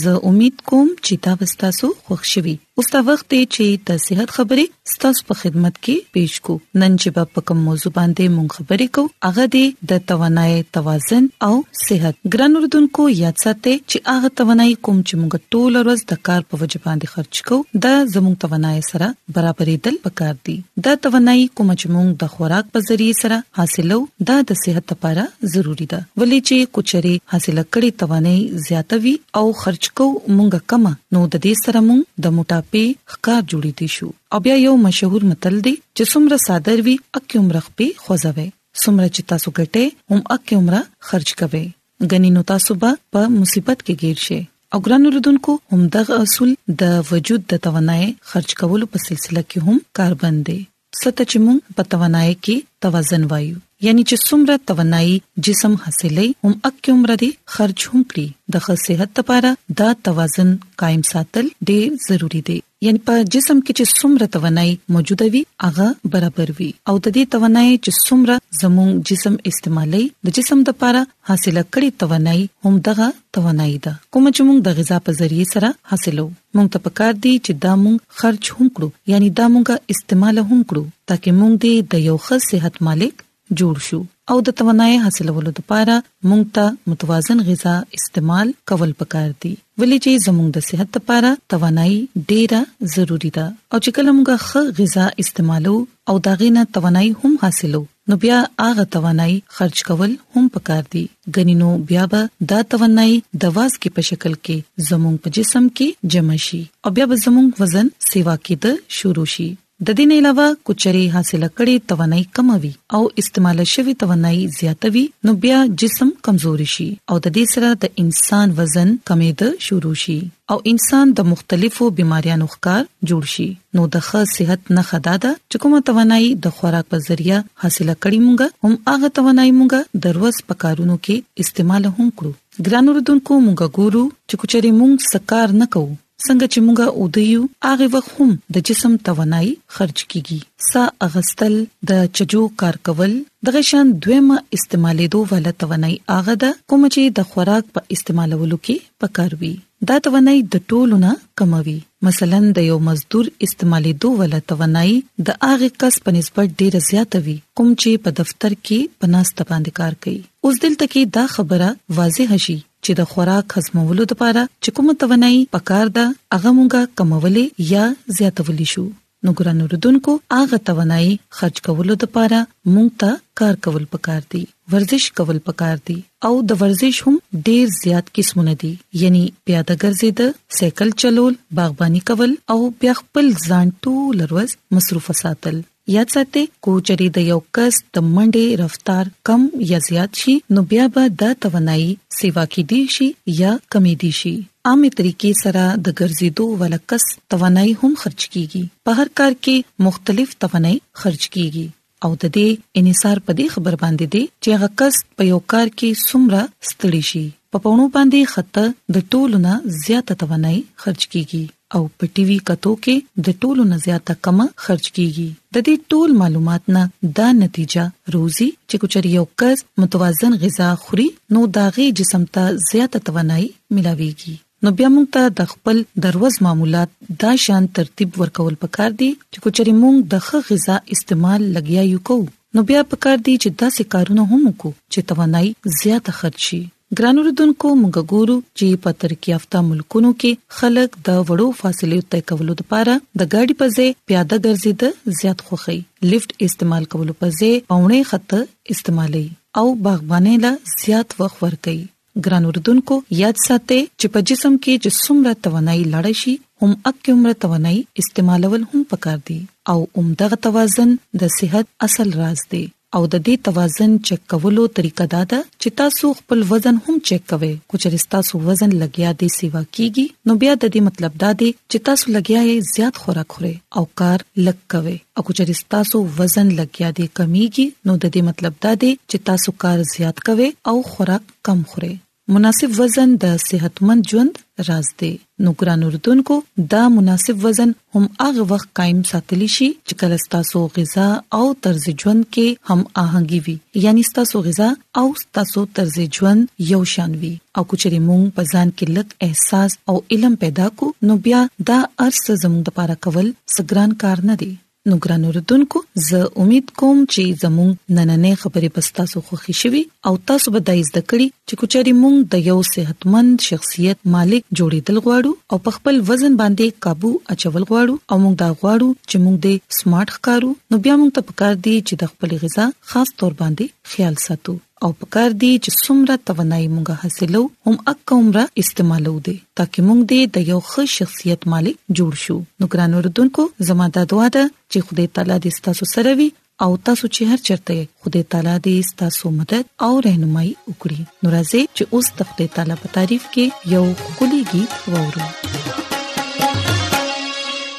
زه امید کوم چې دا به تاسو خوښ شي اوس دا وخت دی چې د صحت خبرې ستاسو په خدمت کې پېښ کو نن چې په کوم موضوع باندې مونږ خبرې کوو هغه دی د توانای توازن او صحت ګران اردوونکو یاد ساتئ چې هغه توانای کوم چې مونږ ټول ورځ د کار په وجه باندې خرج کوو دا زموږ توانای سره برابرېدل پکار دي دا توانایي کومه چې موږ د خوراک په ذریعه سره حاصلوو دا د صحت لپاره ضروري ده ولې چې که چېرې حاصله کړې توانایي زیاته وي او خرچ کوو موږ کمه نو د دې سره موږ د موټاپې ښکار جوړیدی شو او بیا یو مشهور متل دی چې څومره څادر وي اکه عمر خپې خوځوي څومره چې تاسو ګټئ هم اکه عمر خرچ کوئ غني نو تاسو به په مصیبت کې گیر شئ او ګران اوردونکو هم دغه اصول د وجود د توانای خرج کولو په سلسله کې هم کاربند دي ستاسو چې موږ په توانای کې توازن وایو یعنی چې څومره توانای جسم حاصلې هم اکه عمر دي خرج هم کړي د ښه صحت لپاره دا توازن قائم ساتل ډېر ضروری دي یعنی په جسم کې چې څومره توانایي موجوده وي هغه برابر وي او د دې توانایي چې څومره زموږ جسم استعمالي د جسم د لپاره حاصله کړي توانایي هم دغه توانایي ده کوم چې موږ د غذا په ذریعه سره حاصلو موږ ته پکار دي چې دا موږ خرج هم کړو یعنی دا موږ استعمال هم کړو ترڅو موږ د یو ښه صحت مالک جوړ شو او د توانایي حاصلولو لپاره موږ ته متوازن غذا استعمال کول پکار دي ولې چې زموږ د صحت لپاره توانایي ډیره ضروری ده او چې کله موږ ښه غذا استعمالو او داغې نه توانایي هم حاصلو نو بیا هغه توانایي خرج کول هم پکار دي غنینو بیا به دا توانایي د واس کې په شکل کې زموږ په جسم کې جمع شي او بیا به زموږ وزن سیوا کېده شروع شي د دې نه علاوه که چېرې حاصله کړې توانایي کمه وي او استعماله شوې توانایي زیاته وي نو بیا جسم کمزوری شي او د دې سره د انسان وزن کمېده شروع شي او انسان د مختلفو بیماریانو ښکار جوړ شي نو د ښه صحت نښه دا ده چې کومه توانایي د خوراک په ذریعه حاصله کړې موږ هم هغه توانایي موږ د روز په کارونو کې استعمال هم کړو ګران اردوونکو موږ ګورو چې کچري موږ سکار نه کوو څنګه چې موږ اوده یو هغه وخت هم د جسم توانایي خرج کیږي سا اغستل د چجو کار کول دغه شان دویمه استعمالېدو والا توانایي هغه ده کوم چې د خوراک په استعمالولو کې پکاروي دا توانایي د ټولو نه کموي مثلا د یو مزدور استعمالي دوه ولا توانایي د هغه کس په نسبت ډیره زیاته وي کوم چې په دفتر کې پناست باندې کار کوي اوس دلته کې دا خبره واضح شي چې د خوراک هضمولو لپاره چې کومه توانایي پکار ده هغه مونږه کمولې یا زیاتولې شو نو ګران اوردونکو هغه توانایي خرج کولو لپاره مونږ ته کار کول پکار دي ورزش کول پکار دي او د ورزش هم ډیر زیات قسمونه دي یعنی پیاده ګرځید سایکل چلول باغبانی کول او بیا خپل ځان ټول ورځ مصروف ساتل یاد ساتئ کو چېرې د یو کس د منډې رفتار کم یا زیات شي نو بیا به دا توانایي سیوا کېدی شي یا کمېدی شي. عامې طریقې سره د ګرځېدو والا کس توانایي هم خرج کېږي. په هر کار کې مختلف توانایي خرج کېږي او د دې انحصار په دې خبره باندې دی چې هغه کس په یو کار کې څومره ستړی شي. په پوڼو باندې خطه د ټولو نه زیاته توانایي خرج کېږي. او په ټي وي کتو کې د ټولو نه زیاته کمه خرج کیږي د دې ټول معلومات نه دا نتیجه روزي چې کوچر یو کس متوازن غذا خوري نو داغه جسم ته زیاته توانایي ملاويږي نو بیا موږ ته د خپل دروز معمولات دا شان ترتیب ورکول پکار دي چې کوچر موږ د ښه غذا استعمال لګیا یو کو نو بیا پکار دي چې داسې کارونه هم کو چې توانایي زیاته خرج شي ګران اوریدونکو موږ ګورو چې په ترقی یافته ملکونو کې خلک د وړو فاصلو طی کولو لپاره د ګاډي په ځای پیاده ګرځي د زیات خوخي لیفټ استعمال کولو په ځای پاونې خط استعمالي او باغباني لا زیات وخت ورکي ګران اوریدونکو یاد ساتئ چې په جسم کې چې څومره توانایي لړ شي هم اکه عمر توانایي استعمالول هم پکار دي او عمدغه توازن د صحت اصل راز دی او د دې توازن چیک کولو طریقه دا ده چې تاسو خپل وزن هم چیک کوئ، که چېرې ستاسو وزن لږیا دې سیوا کیږي نو بیا د دې مطلب دا دی چې تاسو لږیا یې زیات خوراک خورئ او کار لږ کوئ او که چېرې ستاسو وزن لږیا دې کمیږي نو د دې مطلب دا دی چې تاسو کار زیات کوئ او خوراک کم خورئ. مناسب وزن د صحتمند ژوند راز دی نو ګران اردوونکو دا مناسب وزن هم هغه وخت قائم ساتلی شي چې کله تاسو غذا او طرز ژوند کې هم آهنګي وي یعنی تاسو غذا او تاسو طرز ژوند یو شان وي او کچري مونږ په ځان کې لک احساس او علم پیدا کو نو بیا دا ارس زموږ لپاره کول سګران کار نه دی نو ګران اوردونکو زه امید کوم چې زموږ نننې خبرې به تاسو خوښی شي او تاسو به د زده کړې چې کچاري موږ د یو صحتمند شخصیت مالک جوړېدل غواړو او په خپل وزن باندې काबू اچول غواړو او موږ دا غواړو چې موږ د سمارټ ښکارو نو بیا موږ ته پکار دي چې د خپل غذا خاص تور باندې خیال ساتو او پکار دی چې څومره توانایي موږ حاصلو هم اک عمره استعمالو دي ترڅو موږ دې د یو ښه شخصیت مالک جوړ شو نو ګران اوردونکو زموږ د دعا ده چې خدای تعالی دې تاسو سره وي او تاسو چې هر چرته خدای تعالی دې تاسو مدد او رهنمایي وکړي نورازه چې اوس د خدای تعالی په تعریف کې یو کلیګي وورو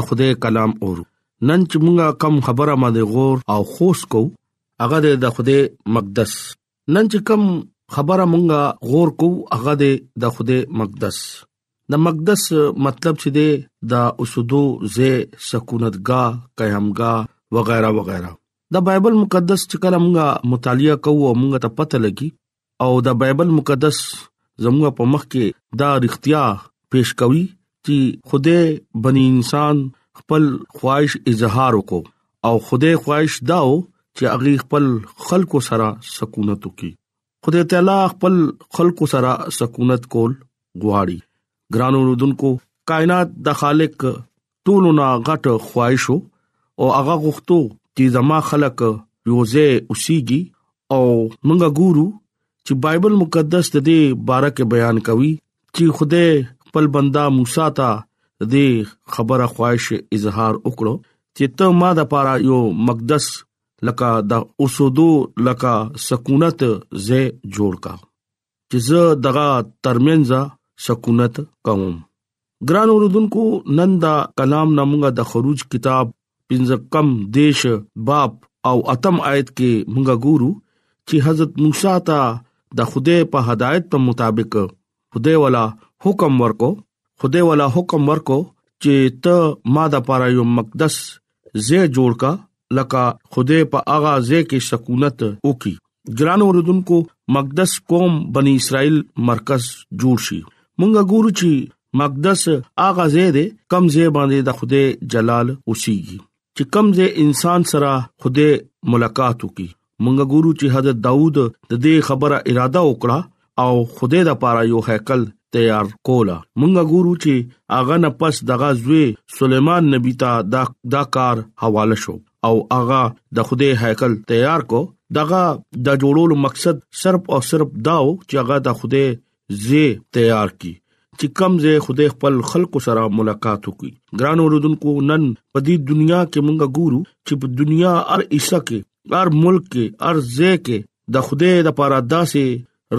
د خدای کلام اورو نن چې موږ کم خبره باندې غور او خوش کو هغه د خدای مقدس نن چې کم خبره موږ غور کو هغه د خدای مقدس د مقدس مطلب چې دی دا اوسودو زه سکونتګا قیامګا وغیرہ وغیرہ د بایبل مقدس چې کله موږ مطالعه کوو موږ ته پته لګي او د بایبل مقدس زموږ په مخ کې دا رښتیا پېښ کوي چې خوده بني انسان خپل خواهش اظهار وکړو او خوده خواهش داو چې هغه خپل خلکو سره سکونت وکړي خدای تعالی خپل خلکو سره سکونت کول غواړي ګران اوردونکو کائنات د خالق ټولو نه غټ خواهش او هغه غوښتو چې زما خلک یوځه اوسېږي او موږ ګورو چې بایبل مقدس د دې باره کې بیان کوي چې خوده خپل بندا موسی ته دې خبره خواهش اظهار وکړو چې ته ما د پاره یو مقدس لکه د اوسودو لکه سکونت زه جوړ کا چې زه دغه ترمنځ سکونت کوم ګران اوردونکو نن دا کلام نامغه د خروج کتاب پنځه کم دیش باب او اتم آیت کې مونږه ګورو چې حضرت موسی ته د خوده په هدایت په مطابق خوده والا حکم ورکو خوده والا حکم ورکو چې ته ما د پاره یو مقدس زه جوړ کا لکه خدای په هغه ځای کې سکونت وکي ګران اوردونکو مقدس قوم بني اسرائیل مرکز جوړ شي مونږه ګورو چې مقدس هغه ځای دی کم ځای باندې د خدای جلال اوسيږي چې کم ځای انسان سره خدای ملاقات وکي مونږ ګورو چې حضرت داوود د دې خبره اراده وکړه او خدای د پاره یو هیکل تیار کولا مونږه ګورو چې اغه نه پس دغه زوی سليمان نبی ته دا دا کار حواله شو او اغه د خوده هیکل تیار کو دغه د جوړولو مقصد صرف او صرف داو چې هغه د خوده زی تیار کی چې کم زه خوده خپل خلکو سره ملاقات وکي ګران اوردونکو نن په دې دنیا کې مونږه ګورو چې په دنیا هر حصہ کې هر ملک کې هر ځای کې د خوده د پاره داسې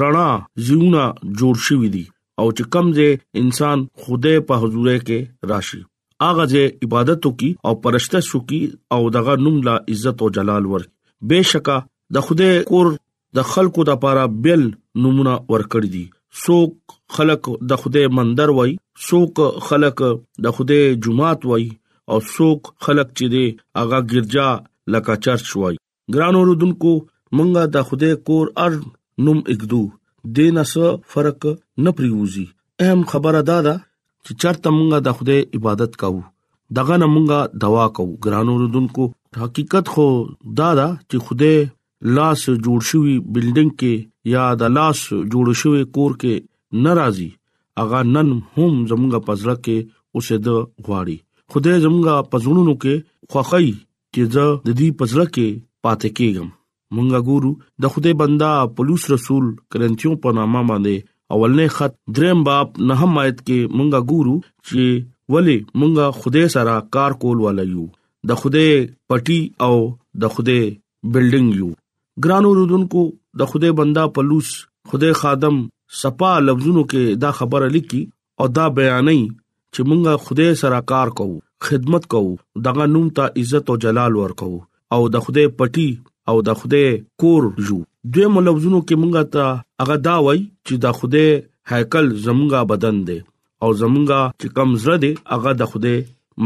رڼا زیونه جوړ شوې دي او چې کمزې انسان خوده په حضور کې راشي اغه ځای عبادت وکي او پرشتش وکي او دغه نوم لا عزت او جلال ورکي بشکا د خوده کور د خلکو د پاره بل نمونه ورکړ دي څوک خلک د خوده مندر وای څوک خلک د خوده جمعات وای او څوک خلک چې دی هغه ګرجا لکه چرچ وای ګران اوردونکو منګه د خوده کور ار نوم اګدو دین سره فرق نه پریوزي اهم خبره دا ده چې چرته مونږه د خوده عبادت کوو دغه نه مونږه دوا کوو ګران اوردونکو حقیقت خو دا ده چې خوده لاس جوړ شوی بلډینګ کې یا د لاس جوړ شوی کور کې ناراضي اغه نن هم زموږ پزړه کې اوسه د غواړي خدای زموږ پزړونو کې خوخی چې زه د دې پزړه کې پاتې کېږم مونږه ګورو د خدای بندا پولیس رسول کرنتیو په نامه باندې اولنې خط دریم باب نه هم آیت کې مونږه ګورو چې ولی مونږه خدای سره کار کول ولایو د خدای پټي او د خدای بلډنګ یو ګران اوردونکو د خدای بندا پلوص خدای خادم صفا لفظونو کې دا خبره لیکي او دا بیانې چې مونږه خدای سره کار کوو خدمت کوو دغه نوم ته عزت او جلال ورکو او د خدای پټي او د خدای کور یو دوی ملوزونو کې مونږه ته هغه دا وای چې د خدای هیکل زمونږه بدن دی او زمونږه چې کم زړه دی هغه د خدای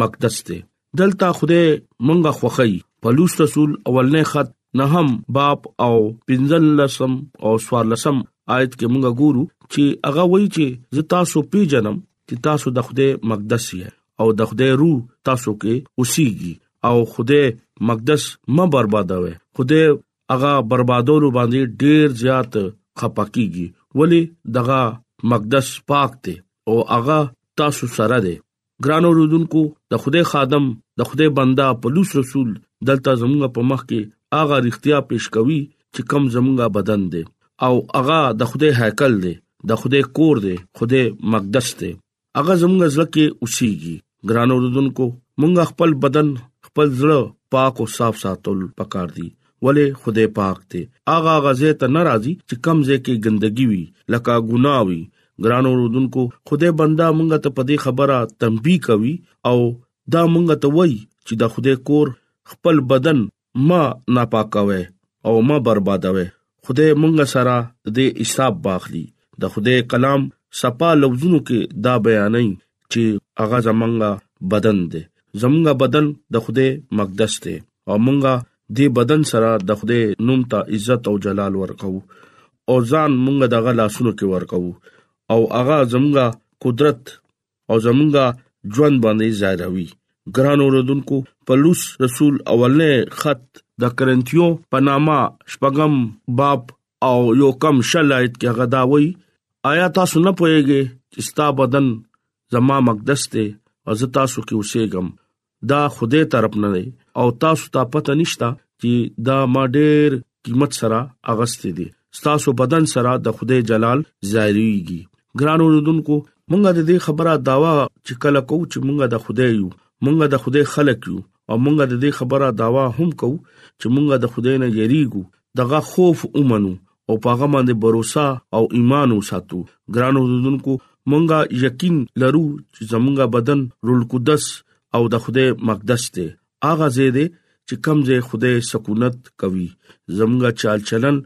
مقدس دی دلته خدای مونږه خوخی پلوص رسول اولنې خط نه هم باب او پنځل لسم او سوار لسم آیت کې مونږه ګورو چې هغه وایي چې زه تاسو پیژنم چې تاسو د خدای مقدس یې او د خدای روح تاسو کې اوسېږي او خدای مقدس ما بربادوي خدای هغه بربادولو باندې ډیر زیات خپکیږي ولی دغه مقدس پاک دی او هغه تاسو سره دی ګران اوردونکو د خدای خادم د خدای بندا پولیس رسول دلته زموږ په مخ کې اغا رښتیا پیش کوي چې کم زموږ بدن دی او اغا د خدای هیکل دی د خدای کور دی خدای مقدس دی اغا زموږ ځکه اوسېږي ګران اوردونکو موږ خپل بدن خپل زړه پاک او صاف ساتل پکار دي ولی خدای پاک ته اغه غزه ته ناراضي چې کم ځای کې ګندګي وي لکه ګناوي ګران اوردونکو خدای بندا مونږ ته په دې خبره تنبيه کوي او دا مونږ ته وایي چې د خدای کور خپل بدن ما ناپاکوي او ما بربادوي خدای مونږ سره د حساب باخلي د خدای کلام صفا لفظونو کې دا بیانې چې هغه زمونږه بدن دی زمونږه بدن د خدای مقدس دی او مونږه دې بدن سره د خدای نوم ته عزت او جلال ورکو او ځان مونږه دغه لاسونو کې ورکو او هغه زمونږه قدرت او زمونږه ژوند باندې ظاهروي ګران اوردونکو پلوص رسول اولنې خط د کرنتیو پنامه شپږم باب او یو کم شلایت کې غدا وای آیا تاسو نه پوهیږئ چې ستا بدن زما مقدس دی او زه تاسو کې اوسېږم دا خدای طرف نه دی او تاسو ته پته نشته چې دا ما ډېر قیمت سره اغستې دي تاسو بدن سره د خدای جلال ظاهريږي ګران اوردونکو مونږه د دې خبره داوا چې کله کو چې مونږه د خدای یو مونږه د خدای خلک یو او مونږه د دې خبره داوا هم کو چې مونږه د خدای نه یریګو دغه خوف اومنو او په هغه باندې باور او ایمان وساتو ګران اوردونکو مونږه یقین لرو چې زمونږه بدن رول قدس او د خدای مقدس ته اغه زیاده چې کمزې خدای سکونت کوي زمونږه چال چلن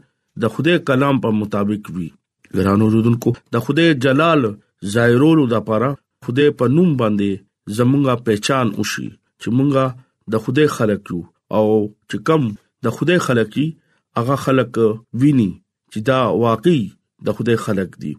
د خدای کلام په مطابق وي ګران اوردونکو د خدای جلال ظاهرولو لپاره خدای په نوم باندې زمونږه پہچان وشي چې مونږه د خدای خلک یو او چې کم د خدای خلک یې هغه خلک ویني چې دا واقعي د خدای خلک دي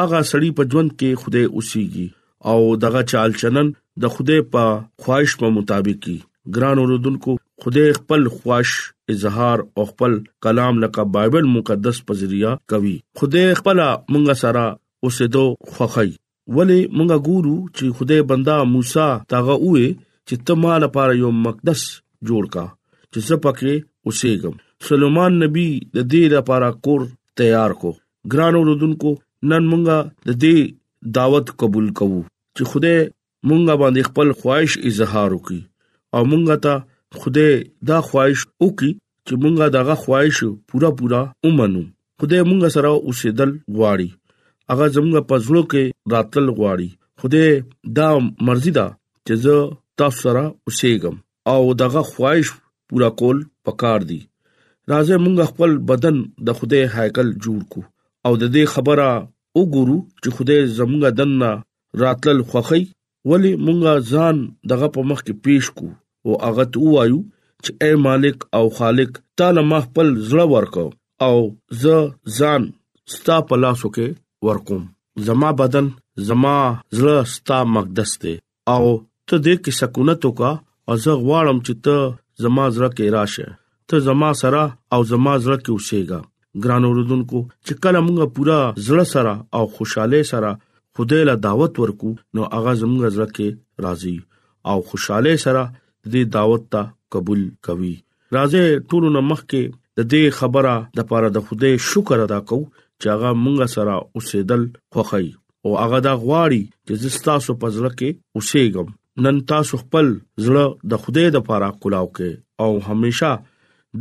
هغه سړی په ژوند کې خدای اوسيږي او دغه چال چلن د خدای په خواهش په مطابقي ګران اوردونکو خدای خپل خواش اظهار او خپل کلام لکه بایبل مقدس په ذریعہ کوي خدای خپل مونږ سره اوسېدو خوخی ولی مونږه ګورو چې خدای بندا موسی تاغه وې چې ته ما لپاره یو مقدس جوړ کا چې زه پکې اوسېږم سليمان نبی د دې لپاره کور تیار کو ګران اوردونکو نن مونږه د دې دعوت قبول کوو چې خدای مونږه باندې خپل خواهش اظهار وکي او مونږه ته خدای دا خواهش وکي چې مونږه دغه خواهش پورا پورا ومنو خدای مونږ سره اوسېدل غواړي هغه زموږ په زړه کې راتل غواړي خدای دا مرزي ده چې زه تاسو سره اوسېږم او دغه خواهش پورا کول پکار دي راځه مونږ خپل بدن د خدای هیکل جوړ کو او د دې خبره وګورو چې خدای زموږ دنه راتل خوخی ولی مونږه ځان دغه په مخ کې پیش کو او هغه ته وایو چې اے مالک او خالق تعالی ما خپل زړه ورکو او زه ځان ستا په لاسو کې ورکوم زما بدن زما زړه ستا مقدس دی او ته دې کې سکونت وکا او زه غواړم چې ته زما زړه کې راشه ته زما سره او زما زړه کې اوسېږه ګران اوردونکو چې کله موږ پورا زړه سره او خوشاله سره خدای له دعوت ورکو نو هغه زموږ زړه کې راضي او خوشاله سره دې دعوت ته قبول کوي راځي ټول نو مخ کې د دې خبره د پاره د خدای شکر ادا کوو چې هغه موږ سره اوسېدل خوخی او هغه دا غواړي چې زه تاسو په ځل کې اوسېږم نن تاسو خپل زړه د خدای د پاره کلاو کې او همیشه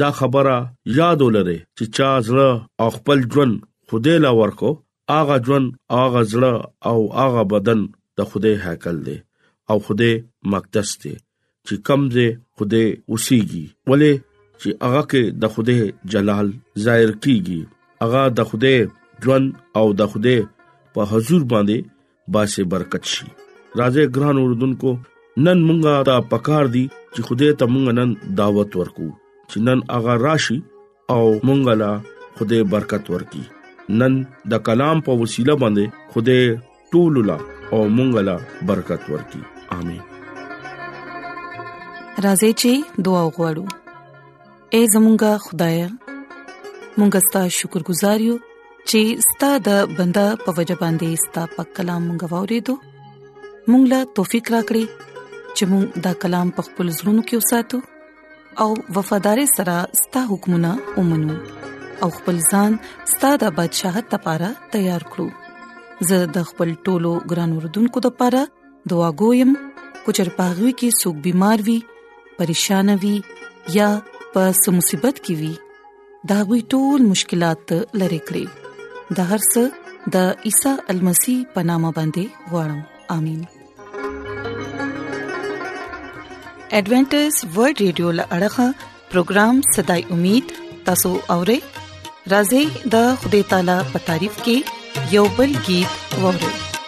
دا خبره یاد ولرئ چې چا زړه او خپل ژوند خدای لا ورکو اغه ژوند اغه زړه او اغه بدن د خدای هیکل دی او خدای مقدس دی چې کمزه خوده اوسيږي ولې چې هغه کې د خوده جلال ظاهر کیږي هغه د خوده ژوند او د خوده په حضور باندې باسه برکت شي راځي ګران اوردونکو نن مونږه دا پکار دي چې خوده ته مونږ نن دعوت ورکو چې نن هغه راشي او مونږه لا خدای برکت ورکړي نن د کلام په وسیله باندې خدای ټول لا او مونږ لا برکت ورکړي امين راځي چې دعا وغوړو اے زمونږ خدای مونږ ستاسو شکر گزار یو چې ستاسو د بندا په وجه باندې ستاسو په کلام مونږ وورېدو مونږ لا توفيق راکړي چې مونږ دا کلام په خپل زړونو کې وساتو او وفادار سره ستاسو حکمونه ومنو او خپل ځان ستاسو د بدشاهت لپاره تیار کړو زه د خپل ټولو ګران وردونکو لپاره دعا کوم کو چې پاغوي کې سګ بيمار وي پریشان وي یا په سمصيبت کې وي دا غوي ټول مشکلات لری کړی د هر څه د عیسی المسی پنامه باندې وړم امين ایڈونچر ورلد رادیو لړغا پروگرام صداي امید تاسو اورئ راځي د خدای تعالی په تعریف کې یوبل गीत وورئ